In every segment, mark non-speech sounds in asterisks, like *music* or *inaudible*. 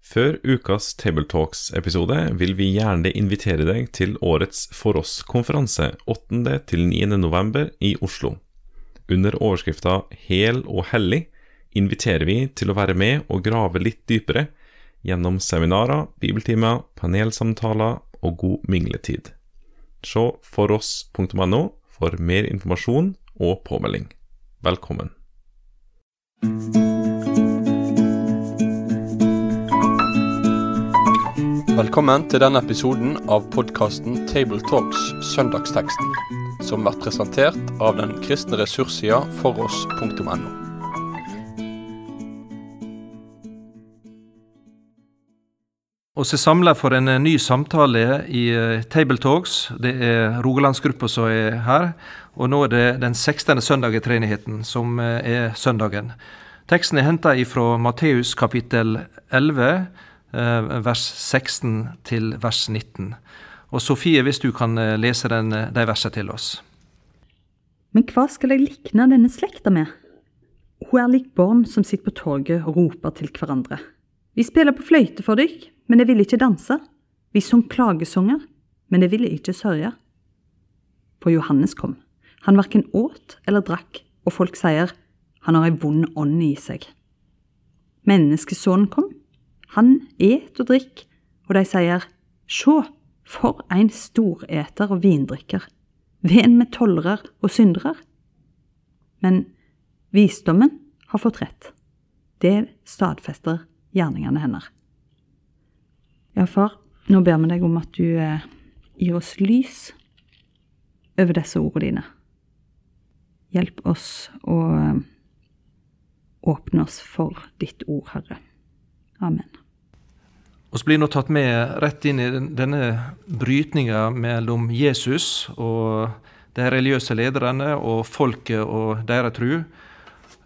Før ukas Tabletalks-episode vil vi gjerne invitere deg til årets For oss-konferanse 8.-9. november i Oslo. Under overskrifta Hel og hellig inviterer vi til å være med og grave litt dypere gjennom seminarer, bibeltimer, panelsamtaler og god mingletid. Se foross.no for mer informasjon og påmelding. Velkommen. Velkommen til denne episoden av podkasten Tabletalks Søndagsteksten, som blir presentert av den kristne ressurssida foross.no. Vi er samla for en ny samtale i «Table Tabletalks. Det er Rogalandsgruppa som er her. Og nå er det den 16. søndag i treenigheten som eh, er søndagen. Teksten er henta fra Matteus kapittel 11, eh, vers 16 til vers 19. Og Sofie, hvis du kan lese den, de versene til oss. Men hva skal jeg likne denne slekta med? Hun er lik barn som sitter på torget og roper til hverandre. Vi spiller på fløyte for dykk, men jeg ville ikke danse. Vi sang klagesanger, men jeg ville ikke sørge. For Johannes kom. Han verken åt eller drakk, og folk sier han har ei vond ånd i seg. Menneskesonen kom. Han et og drikk, og de sier sjå, for ein storeter og vindrikker, ven med tollere og syndere. Men visdommen har fått rett. Det stadfester gjerningene hennes. Ja, far, nå ber vi deg om at du eh, gir oss lys over disse ordene dine. Hjelp oss å eh, åpne oss for ditt ord, Herre. Amen. Vi blir nå tatt med rett inn i denne brytninga mellom Jesus og de religiøse lederne og folket og deres tru.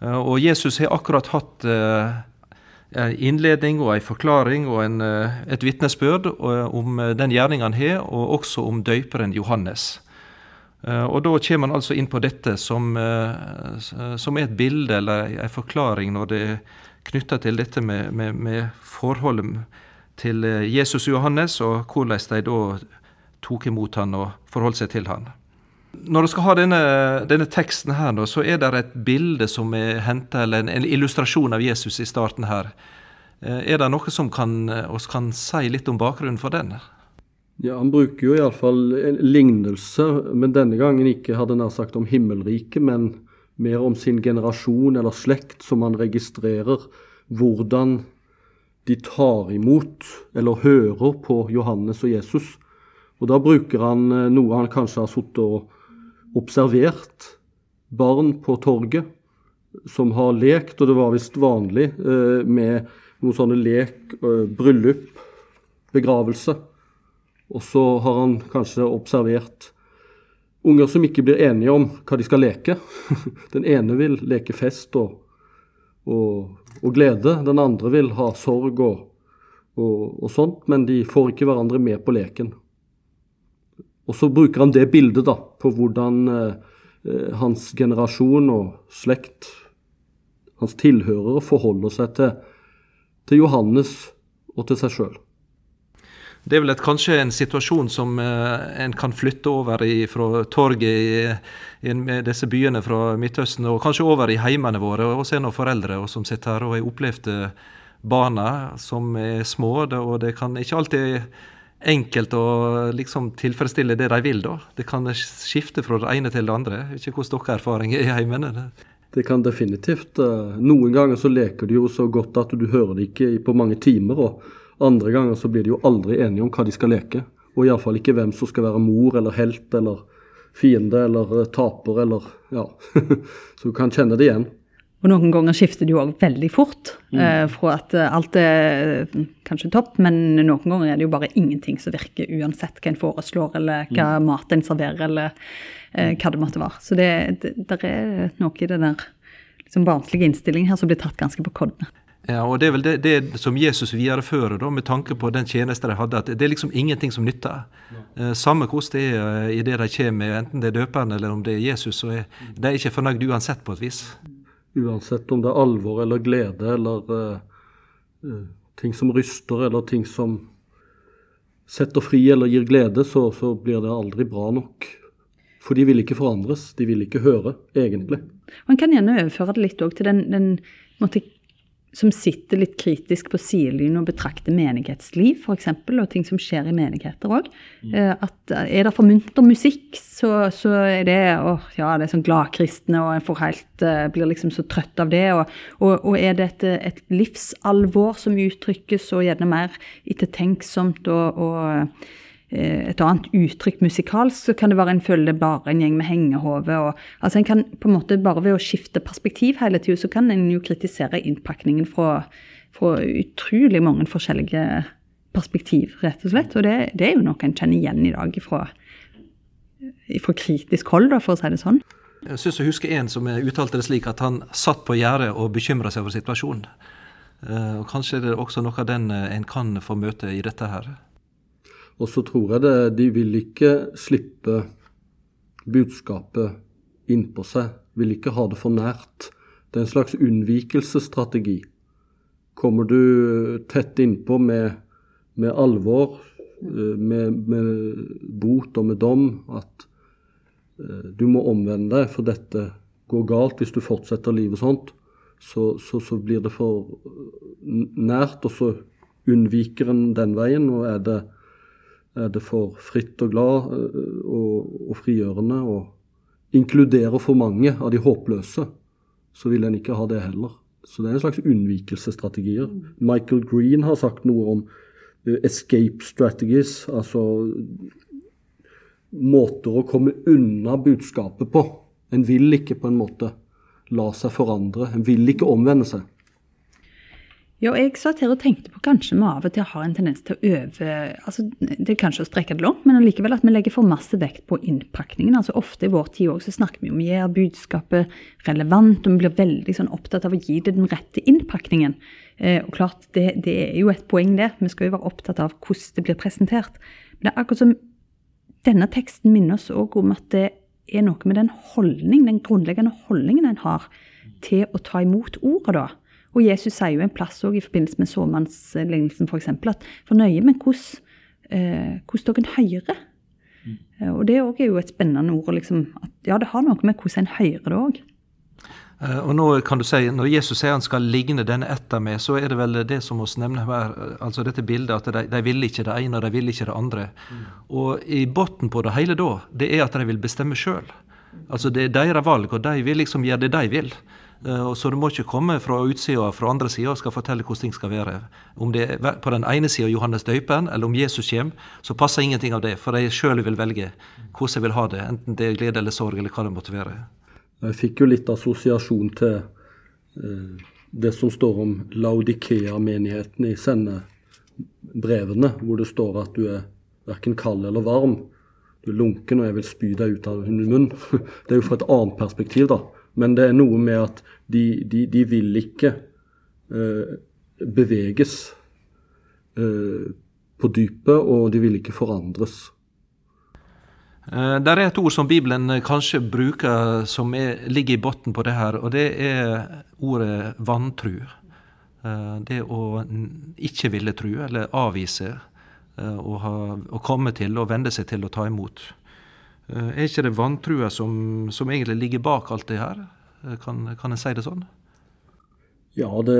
Eh, og Jesus har akkurat hatt eh, en innledning og en forklaring og en, eh, et vitnesbyrd om den gjerninga han har, og også om døyperen Johannes. Og Da kommer han altså inn på dette som, som er et bilde eller en forklaring når det er knytta til dette med, med, med, forholdet til Jesus og Johannes, og hvordan de da tok imot han og forholdt seg til han. Når du skal ha denne, denne teksten her, nå, så er det et bilde som er henta, eller en, en, illustrasjon av Jesus i starten her. Eh, er det noe som kan, oss kan si litt om bakgrunnen for den? Ja, Han bruker jo iallfall lignelse, men denne gangen ikke hadde nær sagt om himmelriket, men mer om sin generasjon eller slekt, som han registrerer hvordan de tar imot eller hører på Johannes og Jesus. Og Da bruker han eh, noe han kanskje har sittet og observert barn på torget som har lekt, og det var visst vanlig eh, med noen sånne lek, eh, bryllup, begravelse. Og så har han kanskje observert unger som ikke blir enige om hva de skal leke. *laughs* Den ene vil leke fest og, og, og glede, den andre vil ha sorg og, og, sånt, men de får ikke hverandre med på leken. Og så bruker han det bildet da, på hvordan eh, eh, hans generasjon og slekt, hans tilhørere, forholder seg til, til Johannes og til seg sjøl. Det er vel et, kanskje en situasjon som eh, en kan flytte over i, fra torget i, i, disse byene fra Midtøsten, og kanskje over i heimene våre. Og er det foreldre som sitter her og har opplevd barna som er små. og det kan ikke alltid enkelt å liksom tilfredsstille det de vil, da. Det kan skifte fra det ene til det andre. Ikke hvordan deres erfaring er i heimene. Det kan definitivt. Eh, noen ganger så leker du jo så godt at du hører det ikke på mange timer. Og andre ganger så blir de jo aldri enige om hva de skal leke. Og iallfall ikke hvem som skal være mor eller helt eller fiende eller eh, taper eller Ja. *laughs* så du kan kjenne det igjen. Og noen ganger skifter det jo òg veldig fort. Mm. Eh, fra at eh, alt er kanskje topp, men noen ganger er det jo bare ingenting som virker, uansett hva en foreslår, eller hva mm. mat en serverer, eller eh, hva det måtte være. Så det, det, det er noe i den der liksom barnslige innstillingen her som blir tatt ganske på kodene. Ja, og Det er vel det, det som Jesus viderefører da, med tanke på den tjeneste de hadde. at Det er liksom ingenting som nytter. Eh, samme hvordan det er i det de kommer med, enten det er døperen eller om det er Jesus. så er De ikke fornøyd uansett, på et vis. Uansett om det er alvor eller glede eller uh, ting som ryster, eller ting som setter fri eller gir glede, så, så blir det aldri bra nok. For de vil ikke forandres, de vil ikke høre, egentlig. Man kan gjerne overføre det litt til den, den måte, som sitter litt kritisk på sidelinjen og betrakter menighetsliv, f.eks., og ting som skjer i menigheter òg. Mm. Eh, at er det for munter musikk, så, så, er det åh, ja, det er sånn gladkristne, og en får helt, uh, blir liksom så trøtt av det. Og, og, og er det et, et, livsalvor som uttrykkes, og gjerne mer ettertenksomt og, og Eh, et annet uttrykk musikalsk, så kan det være en følge bare en gjeng med hengehove. altså en kan på en måte Bare ved å skifte perspektiv hele tida, så kan en jo kritisere innpakningen fra, fra, utrolig mange forskjellige perspektiv, rett og slett. Og det, det er jo noe en kjenner igjen i dag fra, fra kritisk hold, da, for å si det sånn. Jeg syns jeg husker en som uttalte det slik at han satt på gjerdet og bekymra seg over situasjonen. Eh, og Kanskje det er også noe av den eh, en kan få møte i dette her. Og så tror jeg det, de vil ikke slippe budskapet innpå seg. Vil ikke ha det for nært. Det er en slags unnvikelsesstrategi. Kommer du tett innpå med, med alvor, eh, med, med, bot og med dom, at uh, du må omvende deg, for dette går galt hvis du fortsetter livet sånt, så, så, så blir det for nært, og så unnviker en den veien. og er det er det for fritt og glad eh, og, og frigjørende og inkluderer for mange av de håpløse, så vil en ikke ha det heller. Så det er en slags unnvikelsesstrategier. Michael Green har sagt noe om uh, escape strategies, altså måter å komme unna budskapet på. En vil ikke på en måte la seg forandre. En vil ikke omvende seg. Ja, jeg satt her og tenkte på kanskje vi av og til har en tendens til å øve altså Det er kanskje å strekke det langt, men allikevel at vi legger for masse vekt på innpakningen. altså Ofte i vår tid også, så snakker vi om å gjøre budskapet relevant, og vi blir veldig sånn opptatt av å gi det den rette innpakningen. Eh, og klart, det, det, er jo et poeng, det. Vi skal jo være opptatt av hvordan det blir presentert. Men det er akkurat som denne teksten minner oss òg om at det er noe med den holdning, den grunnleggende holdningen en har til å ta imot ordet, da. Og Jesus sier jo en plass også, i forbindelse med såmannslignelsen f.eks. at fornøye med hvordan, eh, hvordan dere hører. Mm. Eh, og det er jo et spennende ord. Liksom, at ja, det har noe med hvordan en hører det òg. Eh, og nå kan du si, Når Jesus sier han skal ligne denne etter meg, så er det vel det som oss nevner her, altså dette bildet at de, de ville ikke det ene og de ville ikke det andre. Mm. Og i bunnen på det hele da, det er at de vil bestemme sjøl. Altså det er deres valg, og de vil liksom gjøre det de vil. Eh, så du må ikke komme fra utsida fra andre sida og skal fortelle hvordan ting skal være. Om det er på den ene sida Johannes døypen, eller om Jesus kommer, så passer ingenting av det. For de sjøl vil velge hvordan jeg vil ha det, enten det er glede eller sorg, eller hva det måtte være. Jeg fikk jo litt assosiasjon til eh, det som står om Laudikea-menigheten i sendebrevene, hvor det står at du er verken kald eller varm. Du er lunken, og jeg vil spy deg ut av min munn. *laughs* Det er jo fra et annet perspektiv, da. Men det er noe med at de, de, de vil ikke eh, beveges eh, på dypet, og de vil ikke forandres. Uh, det er et ord som Bibelen kanskje bruker som er, ligger i bunnen på det her, og det er ordet vantru. Det å ikke ville tru, eller avvise, ha, å komme til og vende seg til å ta imot. Eh, er ikke det vantrua som, som, egentlig ligger bak alt det her? Eh, kan, kan en si det sånn? Ja, det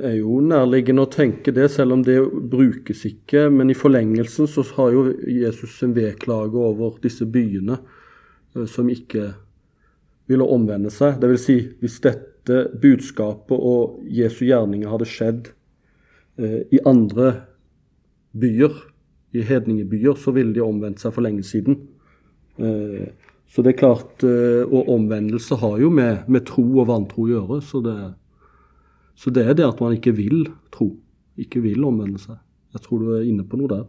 er jo nærliggende å tenke det, selv om det brukes ikke. Men i forlengelsen så har jo Jesus en vedklage over disse byene eh, som ikke ville omvende seg. Dvs. Si, hvis dette budskapet og Jesu gjerninger hadde skjedd i andre byer, i hedningebyer, så ville de omvendt seg for lenge siden. Eh, så det er klart, eh, Og omvendelse har jo med, med tro og vantro å gjøre. Så det, så det, er det at man ikke vil tro, ikke vil omvende seg. Jeg tror du er inne på noe der.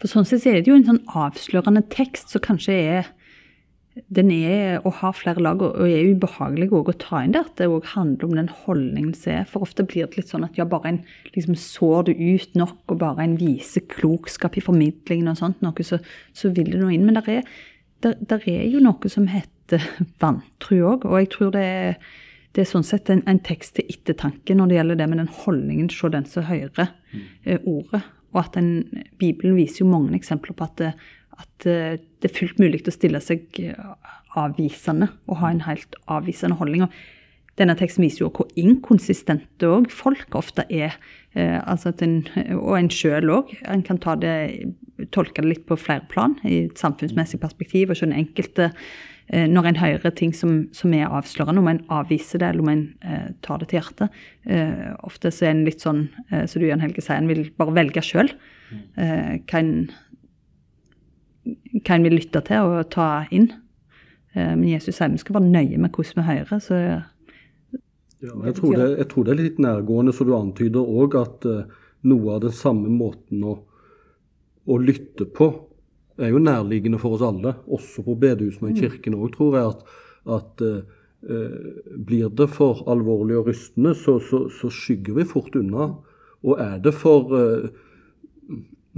For sånn sett er det jo en sånn avslørende tekst som kanskje er den er og har flere lag og er ubehagelig å ta inn det. At det òg handler om den holdningen som er. For ofte blir det litt sånn at ja, bare en liksom sår det ut nok, og bare en viser klokskap i formidlingen og sånt, noe, så, så vil det noe inn. Men der er, der, er jo noe som heter vantro òg. Og jeg tror det er det er sånn sett en, en tekst til ettertanke når det gjelder det med den holdningen se den som hører eh, ordet. Og at den, Bibelen viser jo mange eksempler på at, det, at eh, det er fullt mulig å stille seg eh, avvisende og ha en helt avvisende holdning. Og denne teksten viser jo hvor inkonsistente også folk ofte er. Eh, altså en, og en sjøl òg. En kan ta det, tolke det litt på flere plan, i et samfunnsmessig perspektiv, og se den enkelte Eh, når en hører ting som, som, er avslørende, om en avviser det eller om en eh, tar det til hjertet. Eh, ofte så er en litt sånn eh, som du Jan Helge sier, en vil bare velge sjøl eh, hva, hva en vil lytte til og ta inn. Eh, men Jesus sier vi skal være nøye med hvordan vi hører. så ja, jeg, tror det, jeg tror det er litt nærgående, så du antyder òg at noe av den samme måten å, å lytte på er jo nærliggende for oss alle, også på bedehusene og i mm. kirken òg, tror jeg. at, at eh, blir det for alvorlig og rystende, så, så, så, skygger vi fort unna. Og er det for eh,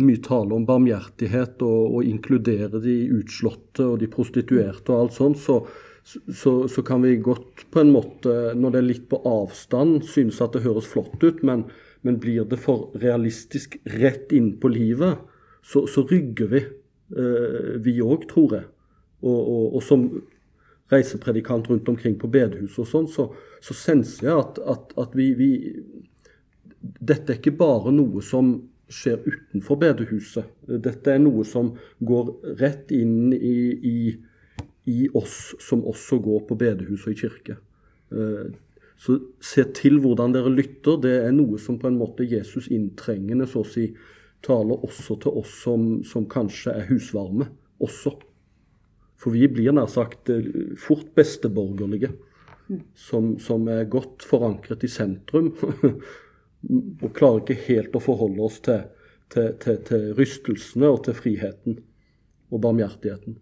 mye tale om barmhjertighet og, og inkludere de utslåtte og de prostituerte og alt sånt, så, så, så, kan vi godt på en måte, når det er litt på avstand, synes at det høres flott ut, men, men blir det for realistisk rett inn på livet, så, så rygger vi. Eh, vi òg, tror jeg. Og, og, og, som reisepredikant rundt omkring på bedehus og sånn, så, så senser jeg at, at, at vi, vi, Dette er ikke bare noe som skjer utenfor bedehuset. Dette er noe som går rett inn i, i, i oss som også går på bedehus og i kirke. Eh, så se til hvordan dere lytter. Det er noe som på en måte Jesus inntrengende så å si taler også til oss som, som kanskje er husvarme også. For vi blir nær sagt eh, fort besteborgerlige, som, som er godt forankret i sentrum. *laughs* og klarer ikke helt å forholde oss til, til, til, til rystelsene og til friheten og barmhjertigheten.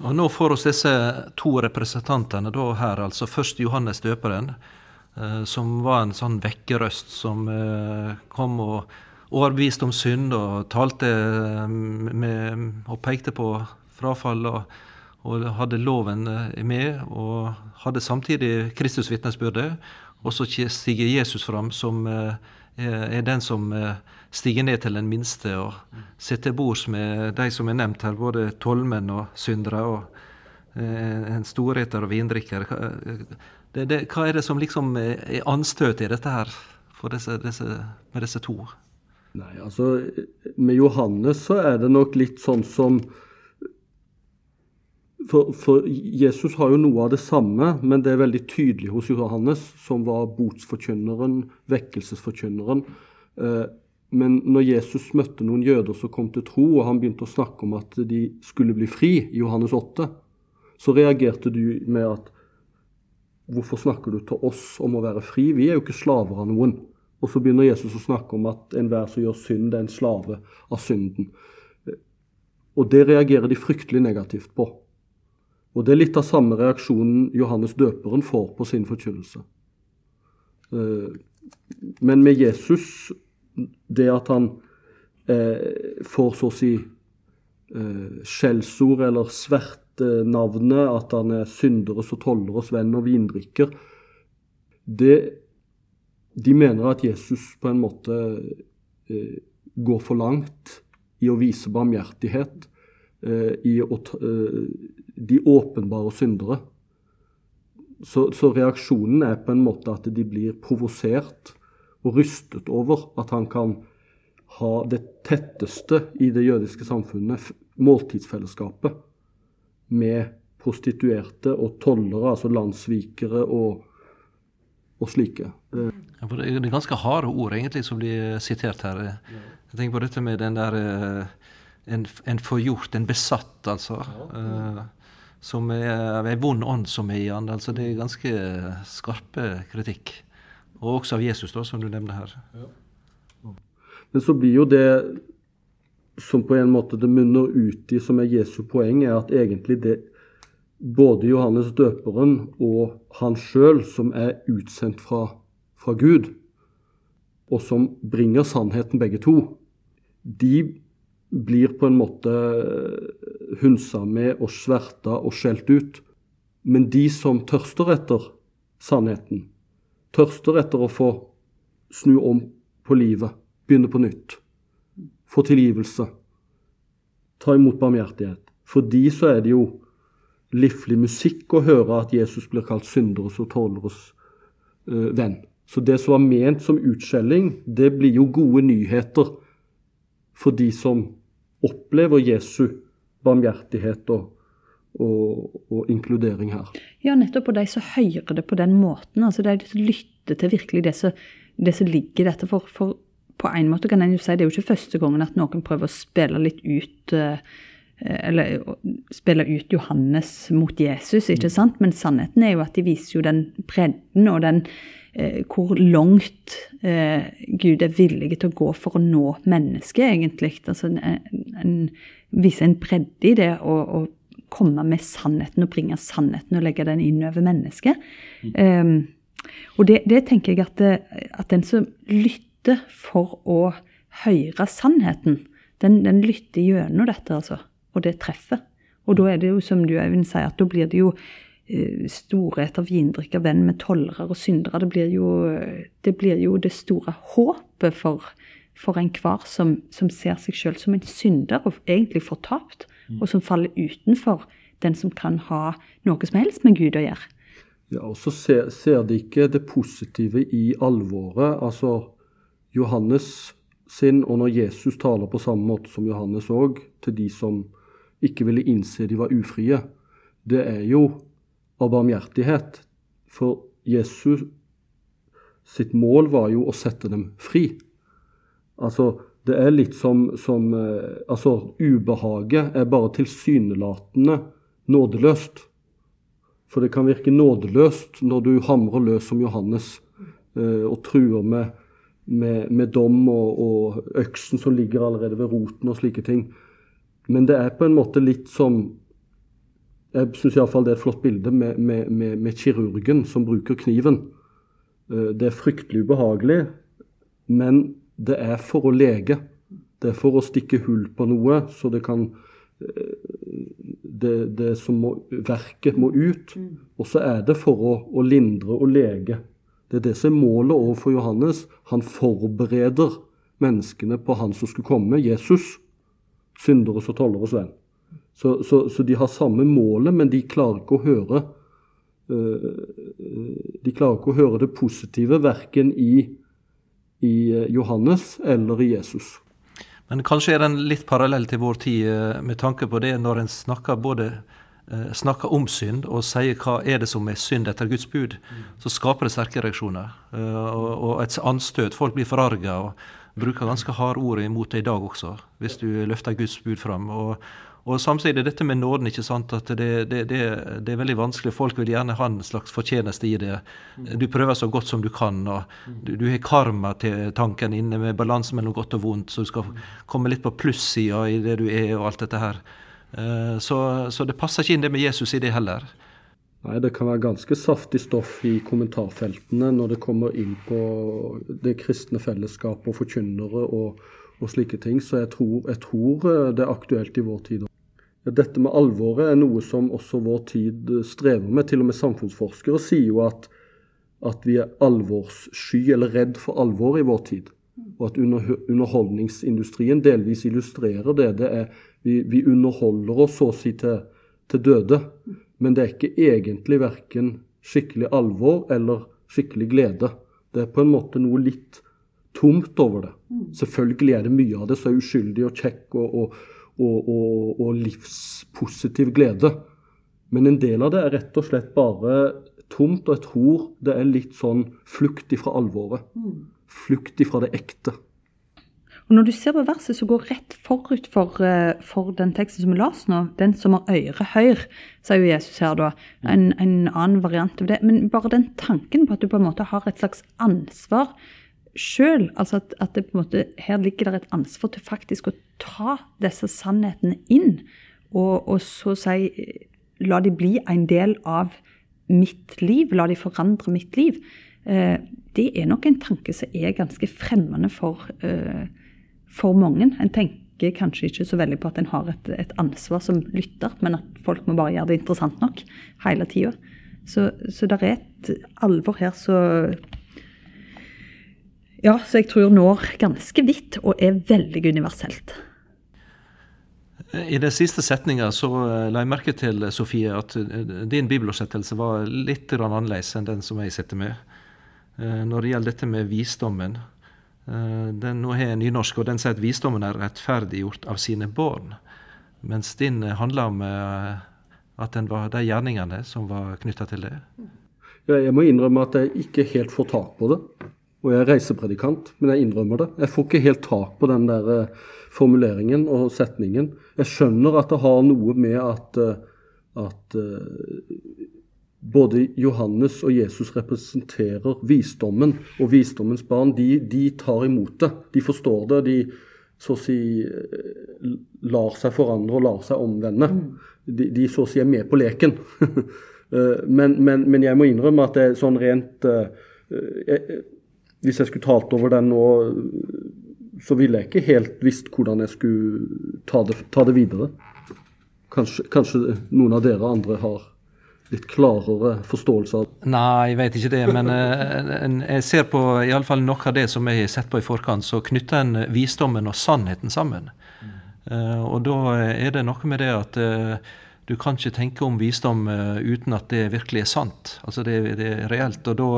Og Nå får oss disse to representantene da her, altså først Johannes døperen, eh, som var en sånn vekkerøst som eh, kom og overbevist om synd og talte eh, med, og pekte på frafall og, og, hadde loven eh, med, og hadde samtidig Kristusvitnesbyrdet. Og så stiger Jesus fram, som eh, er den som stiger ned til den minste og sitter bords med de som er nevnt her, både tollmenn og syndere og en storheter og vindrikker. Hva er det som liksom er anstøtet i dette her disse, disse, med disse to? Nei, altså Med Johannes så er det nok litt sånn som for, for, Jesus har jo noe av det samme, men det er veldig tydelig hos Johannes, som var botsforkynneren, vekkelsesforkynneren. Eh, men når Jesus møtte noen jøder som kom til tro, og han begynte å snakke om at de skulle bli fri, i Johannes 8, så reagerte du med at Hvorfor snakker du til oss om å være fri? Vi er jo ikke slaver av noen. Og så begynner Jesus å snakke om at enhver som gjør synd, er en slave av synden. Og det reagerer de fryktelig negativt på. Og det er litt av samme reaksjonen Johannes døperen får på sin forkynnelse. Eh, men med Jesus, det at han eh, får så å si eh, skjellsord eller svertenavnet, at han er synderes og tolleres venn og vindrikker, det de mener at Jesus på en måte eh, går for langt i å vise barmhjertighet, eh, i å, eh, de åpenbare syndere. Så, så, reaksjonen er på en måte at de blir provosert og rystet over at han kan ha det tetteste i det jødiske samfunnet, måltidsfellesskapet, med prostituerte og tollere, altså landssvikere og og slike. Ja, det er ganske harde ord egentlig som blir sitert her. Jeg tenker på dette med den der eh, en, en forgjort, en besatt, altså. Ja, som er en vond ånd som er i han. Altså, det er ganske skarpe kritikk. Og også av Jesus, da, som du nevner her. Men så blir jo det som på en måte det munner ut i, som er Jesu poeng, er at egentlig det både Johannes døperen og han sjøl, som er utsendt fra, fra, Gud, og som bringer sannheten, begge to, de blir på en måte hunsa med og sverta og skjelt ut. Men de som tørster etter sannheten. Tørster etter å få snu om på livet, begynne på nytt. Få tilgivelse. Ta imot barmhjertighet. For de så er det jo livlig musikk å høre at Jesus blir kalt synderes og tåleres uh, venn. Så det som var ment som utskjelling, det blir jo gode nyheter for de som opplever Jesu barmhjertighet og, og, og, inkludering her. Ja, nettopp. Og de som hører det på den måten. altså De som lytter til virkelig det som, det som ligger i dette. For, for, på en måte kan en jo si det er jo ikke første gangen at noen prøver å spille litt ut uh, eller spiller ut Johannes mot Jesus, ikke mm. sant? Men sannheten er jo at de viser jo den bredden og den eh, hvor langt eh, Gud er villig til å gå for å nå mennesket, egentlig. Altså, en, en, viser en bredde i det å, komme med sannheten og bringe sannheten og legge den inn over mennesket. Mm. Um, og det, det, tenker jeg at, at, den som lytter for å høre sannheten, den, den lytter gjennom dette, altså og det treffer. Og da er det jo, som du Øyvind sier, at da blir det jo store storhet av vindrikk venn med tollere og syndere. Det blir jo det, blir jo det store håpet for, for enhver som, som ser seg sjøl som en synder og egentlig fortapt, mm. og som faller utenfor den som kan ha noe som helst med Gud å gjøre. Ja, og så ser, ser de ikke det positive i alvoret. Altså, Johannes sin, og når Jesus taler på samme måte som Johannes òg, til de som ikke ville innse de var ufrie, det er jo av barmhjertighet. For Jesus sitt mål var jo å sette dem fri. Altså, det er litt som, som eh, Altså, ubehaget er bare tilsynelatende nådeløst. For det kan virke nådeløst når du hamrer løs som Johannes eh, og truer med, med, med dom og, og, øksen som ligger allerede ved roten og slike ting. Men det er på en måte litt som Jeg syns iallfall det er et flott bilde med, med, med, med, kirurgen som bruker kniven. Eh, det er fryktelig ubehagelig, men det er for å lege. Det er for å stikke hull på noe, så det kan eh, det, det som må, verket må ut. Og så er det for å, å lindre og lege. Det er det som er målet overfor Johannes. Han forbereder menneskene på han som skulle komme, Jesus synderes og tolleres venn. Så, så, så, de har samme målet, men de klarer ikke å høre uh, De klarer ikke å høre det positive verken i, i eh, Johannes eller i Jesus. Men kanskje er den litt parallell til vår tid eh, med tanke på det når en snakker både snakker om synd og sier hva er det som er synd etter Guds bud, så skaper det sterke reaksjoner og et anstøt. Folk blir forarga bruker ganske harde ord imot det i dag også, hvis du løfter Guds bud fram. Og, og samtidig dette med nåden, ikke sant, at det, det, det, det, er veldig vanskelig. Folk vil gjerne ha en slags fortjeneste i det. Du prøver så godt som du kan. og Du, du har karma til tanken inne med balanse mellom godt og vondt, så du skal komme litt på plussida i det du er, og alt dette her. Eh, så, så det passer ikke inn det med Jesus i det heller. Nei, det kan være ganske saftig stoff i kommentarfeltene når det kommer inn på det kristne fellesskapet og forkynnere og, og, slike ting. Så jeg tror, jeg tror, eh, det er aktuelt i vår tid. Dette med alvoret er noe som også vår tid strever med. Til og med samfunnsforskere sier jo at, at vi er alvorssky eller redd for alvor i vår tid. Og at under, underholdningsindustrien delvis illustrerer det. det er, vi, vi underholder oss så å si til, til døde. Men det er ikke egentlig verken skikkelig alvor eller skikkelig glede. Det er på en måte noe litt tomt over det. Mm. Selvfølgelig er det mye av det som er uskyldig og kjekk og, og, og, og, livspositiv glede. Men en del av det er rett og slett bare tomt, og jeg tror det er litt sånn flukt ifra alvoret. Mm. Flukt ifra det ekte. Og Når du ser på verset som går rett forut for, eh, for den teksten som vi leste nå, 'Den som har øre, høyr, sier jo Jesus her da. En, en, annen variant av det. Men bare den tanken på at du på en måte har et slags ansvar sjøl, altså at, at, det på en måte, her ligger det et ansvar til faktisk å ta disse sannhetene inn, og, og så si la de bli en del av mitt liv, la de forandre mitt liv. Eh, det er nok en tanke som er ganske fremmende for eh, for mange. En tenker kanskje ikke så veldig på at en har et, et ansvar som lytter, men at folk må bare gjøre det interessant nok hele tida. Så, så det er et alvor her så Ja, så jeg tror når ganske vidt og er veldig universelt. I den siste setninga eh, la jeg merke til, Sofie, at eh, din bibeloversettelse var litt annerledes enn den som jeg sitter med. Eh, når det gjelder dette med visdommen. Den, nå har nynorsk, og den sier at visdommen er rettferdiggjort av sine barn. Mens din handler om at den var de gjerningene som var knytta til det. Jeg må innrømme at jeg ikke helt får tak på det. Og jeg er reisepredikant, men jeg innrømmer det. Jeg får ikke helt tak på den der formuleringen og setningen. Jeg skjønner at det har noe med at, eh, at eh, både Johannes og Jesus representerer visdommen, og visdommens barn de, de, tar imot det. De forstår det. De så å si eh, lar seg forandre og lar seg omvende. De, de så å si er med på leken. *laughs* men, men, men, jeg må innrømme at det er sånn rent jeg, Hvis jeg skulle talt over den nå så ville jeg ikke helt visst hvordan jeg skulle ta det, ta det videre. Kanskje, kanskje, noen av dere andre har litt klarere forståelse av? Nei, jeg vet ikke det. Men uh, jeg ser på i alle fall noe av det som jeg har sett på i forkant, så knytter en visdommen og sannheten sammen. Uh, og da er det noe med det at uh, du kan ikke tenke om visdom uten at det virkelig er sant. Altså det, det er reelt. og da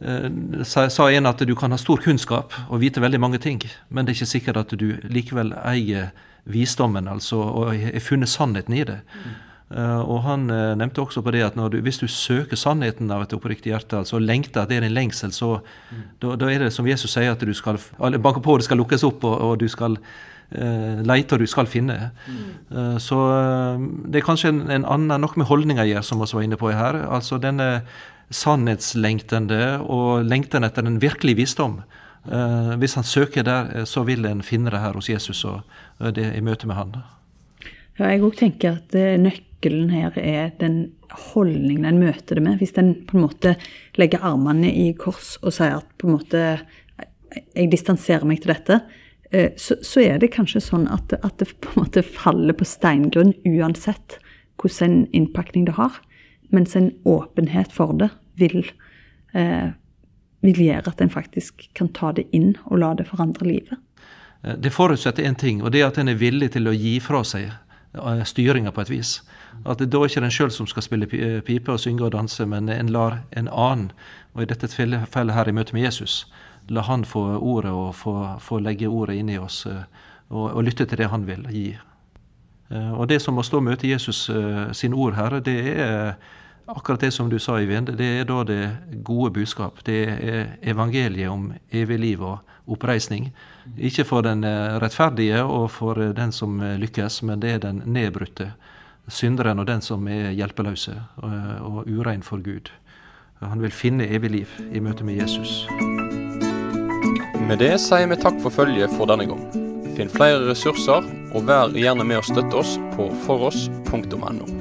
Eh, sa en at du kan ha stor kunnskap og vite veldig mange ting, men det er ikke sikkert at du likevel eier visdommen altså, og har funnet sannheten i det. Uh, og Han uh, nevnte også på det at du, hvis du søker sannheten av et oppriktig hjerte, altså lengter, at det er en lengsel, så mm. da, da, er det som Jesus sier, at du skal banke på, det skal lukkes opp, og, og du skal uh, leite, og du skal finne. Mm. så det er kanskje en, en annen, noe med holdninga å gjøre, som vi var inne på her. altså denne sannhetslengtende og lengten etter den virkelige visdom. Uh, hvis han søker der, eh, så vil en finne det her hos Jesus og det i møte med han. Ja, jeg òg tenker at eh, nøkkelen her er den holdningen en møter det med. Hvis en på en måte legger armene i kors og sier at på en måte jeg distanserer meg til dette, så, så er det kanskje sånn at, at, det på en måte faller på steingrunn uansett hvordan innpakning det har. Mens en åpenhet for det vil, eh, vil gjøre at en faktisk kan ta det inn og la det forandre livet. Eh, det forutsetter én ting, og det er at en er villig til å gi fra seg eh, styringa på et vis. At det da er ikke den sjøl som skal spille eh, pipe og synge og danse, men en lar en annen, og i dette tilfellet her i møte med Jesus, la han få ordet og få, få legge ordet inn i oss og, og, lytte til det han vil gi. Og det som å stå og møte Jesus sin ord her, det er akkurat det som du sa, Eivind, det er da det gode budskap. Det er evangeliet om evig liv og oppreisning. Ikke for den eh, rettferdige og for eh, den som eh, lykkes, men det er den nedbrutte. Synderen og den som er hjelpeløse og urein for Gud. Han vil finne evig liv i møte med Jesus. Med det sier vi takk for følget for denne gang. Finn flere ressurser, og vær gjerne med å støtte oss på foross.no.